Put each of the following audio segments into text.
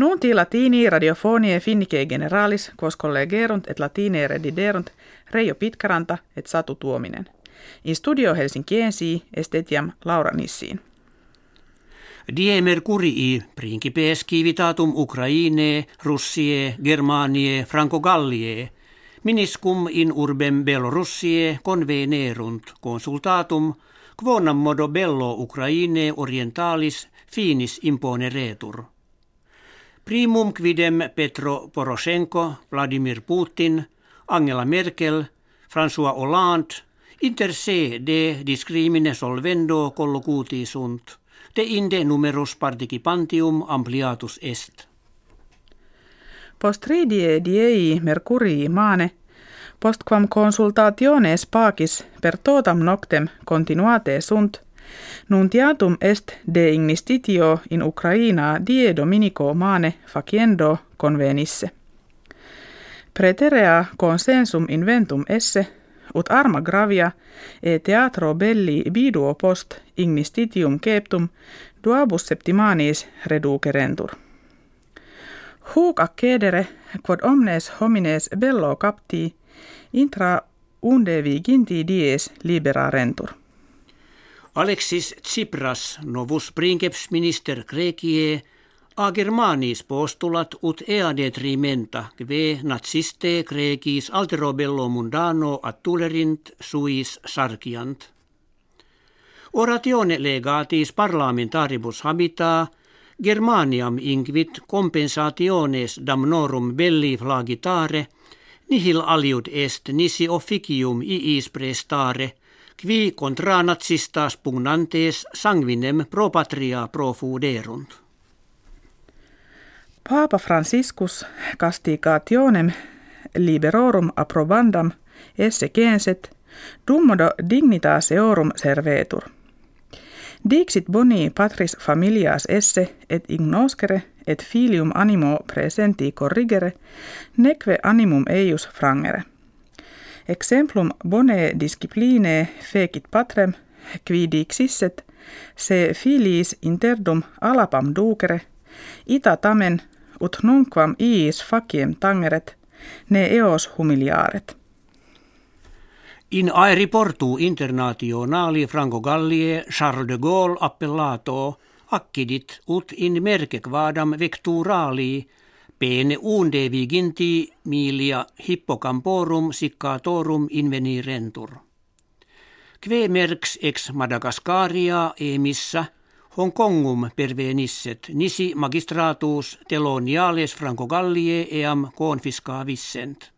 Nunti latini radiofonie finnike generalis quos collegerunt et latine rediderunt Reijo Pitkaranta et Satu Tuominen. In studio Helsinkiensi estetiam Laura Nissiin. Die Mercurii principes civitatum Ukraine, Russie, Germanie, Franco-Gallie, miniscum in urbem Belorussie convenerunt consultatum quonam modo bello Ukraine orientalis finis imponeretur. Primum quidem Petro Poroshenko, Vladimir Putin, Angela Merkel, François Hollande, inter se de discrimine solvendo collocuti sunt, de inde numerus participantium ampliatus est. Postridie diei mercurii mane, postquam consultationes pacis per totam noctem continuate sunt, nuntiatum est de ignistitio in Ukraina die dominico mane faciendo convenisse. Preterea consensum inventum esse, ut arma gravia e teatro belli biduo post ignistitium ceptum duabus septimanis reducerentur. Huc accedere quod omnes homines bello capti intra undevi ginti dies liberarentur. Alexis Tsipras novus princeps minister Grekie a Germanis postulat ut ea detrimenta kve naziste Grekis altero bello mundano attulerint suis sarkiant. Oratione legatis parlamentaribus habita Germaniam inquit compensationes damnorum belli flagitare nihil aliud est nisi officium iis prestare qui contra nazistas pugnantes sanguinem pro patria profuderunt. Paapa Franciscus castigationem liberorum approbandam esse censet dummodo dignitas eorum servetur. Dixit boni patris familias esse et ignoscere et filium animo presenti corrigere, neque animum eius frangere. Exemplum bone discipline fecit patrem, qui dixisset, se filiis interdum alapam ducere, ita tamen ut nunquam iis faciem tangeret, ne eos humiliaret. In aeriportu internationali Franco Gallie Charles de Gaulle appellato accidit ut in merke quadam vecturali pene unde viginti milia hippocamporum siccatorum invenirentur. Kve merks ex Madagascaria emissa Hongkongum pervenisset nisi magistratus teloniales Franco Gallie eam confiscavissent.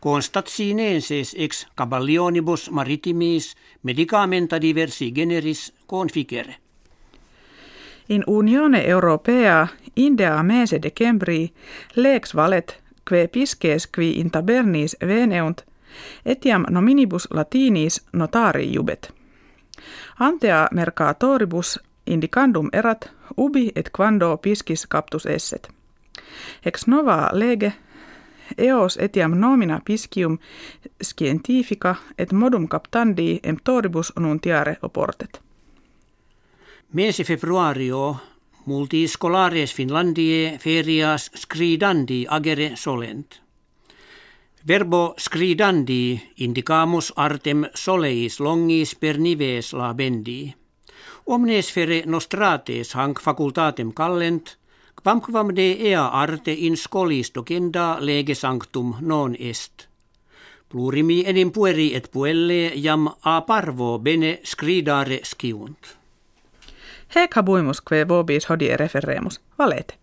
Constatinenses ex caballionibus maritimis medicamenta diversi generis conficere. In Unione Europea Indea mese decembri lex valet que pisces qui in tabernis veneunt etiam nominibus latinis notari jubet. Antea mercatoribus indicandum erat ubi et quando piscis captus esset. Ex nova lege eos etiam nomina piscium scientifica et modum captandi emptoribus nuntiare oportet. Mese februario multi scolares Finlandie ferias scridandi agere solent. Verbo scridandi indicamus artem soleis longis per nives labendi. Omnes fere nostrates hanc facultatem callent, quamquam de ea arte in scholis docenda lege sanctum non est. Plurimi enim pueri et puelle jam a parvo bene scridare sciunt. Hec habuimus que vobis hodie referemus, valete.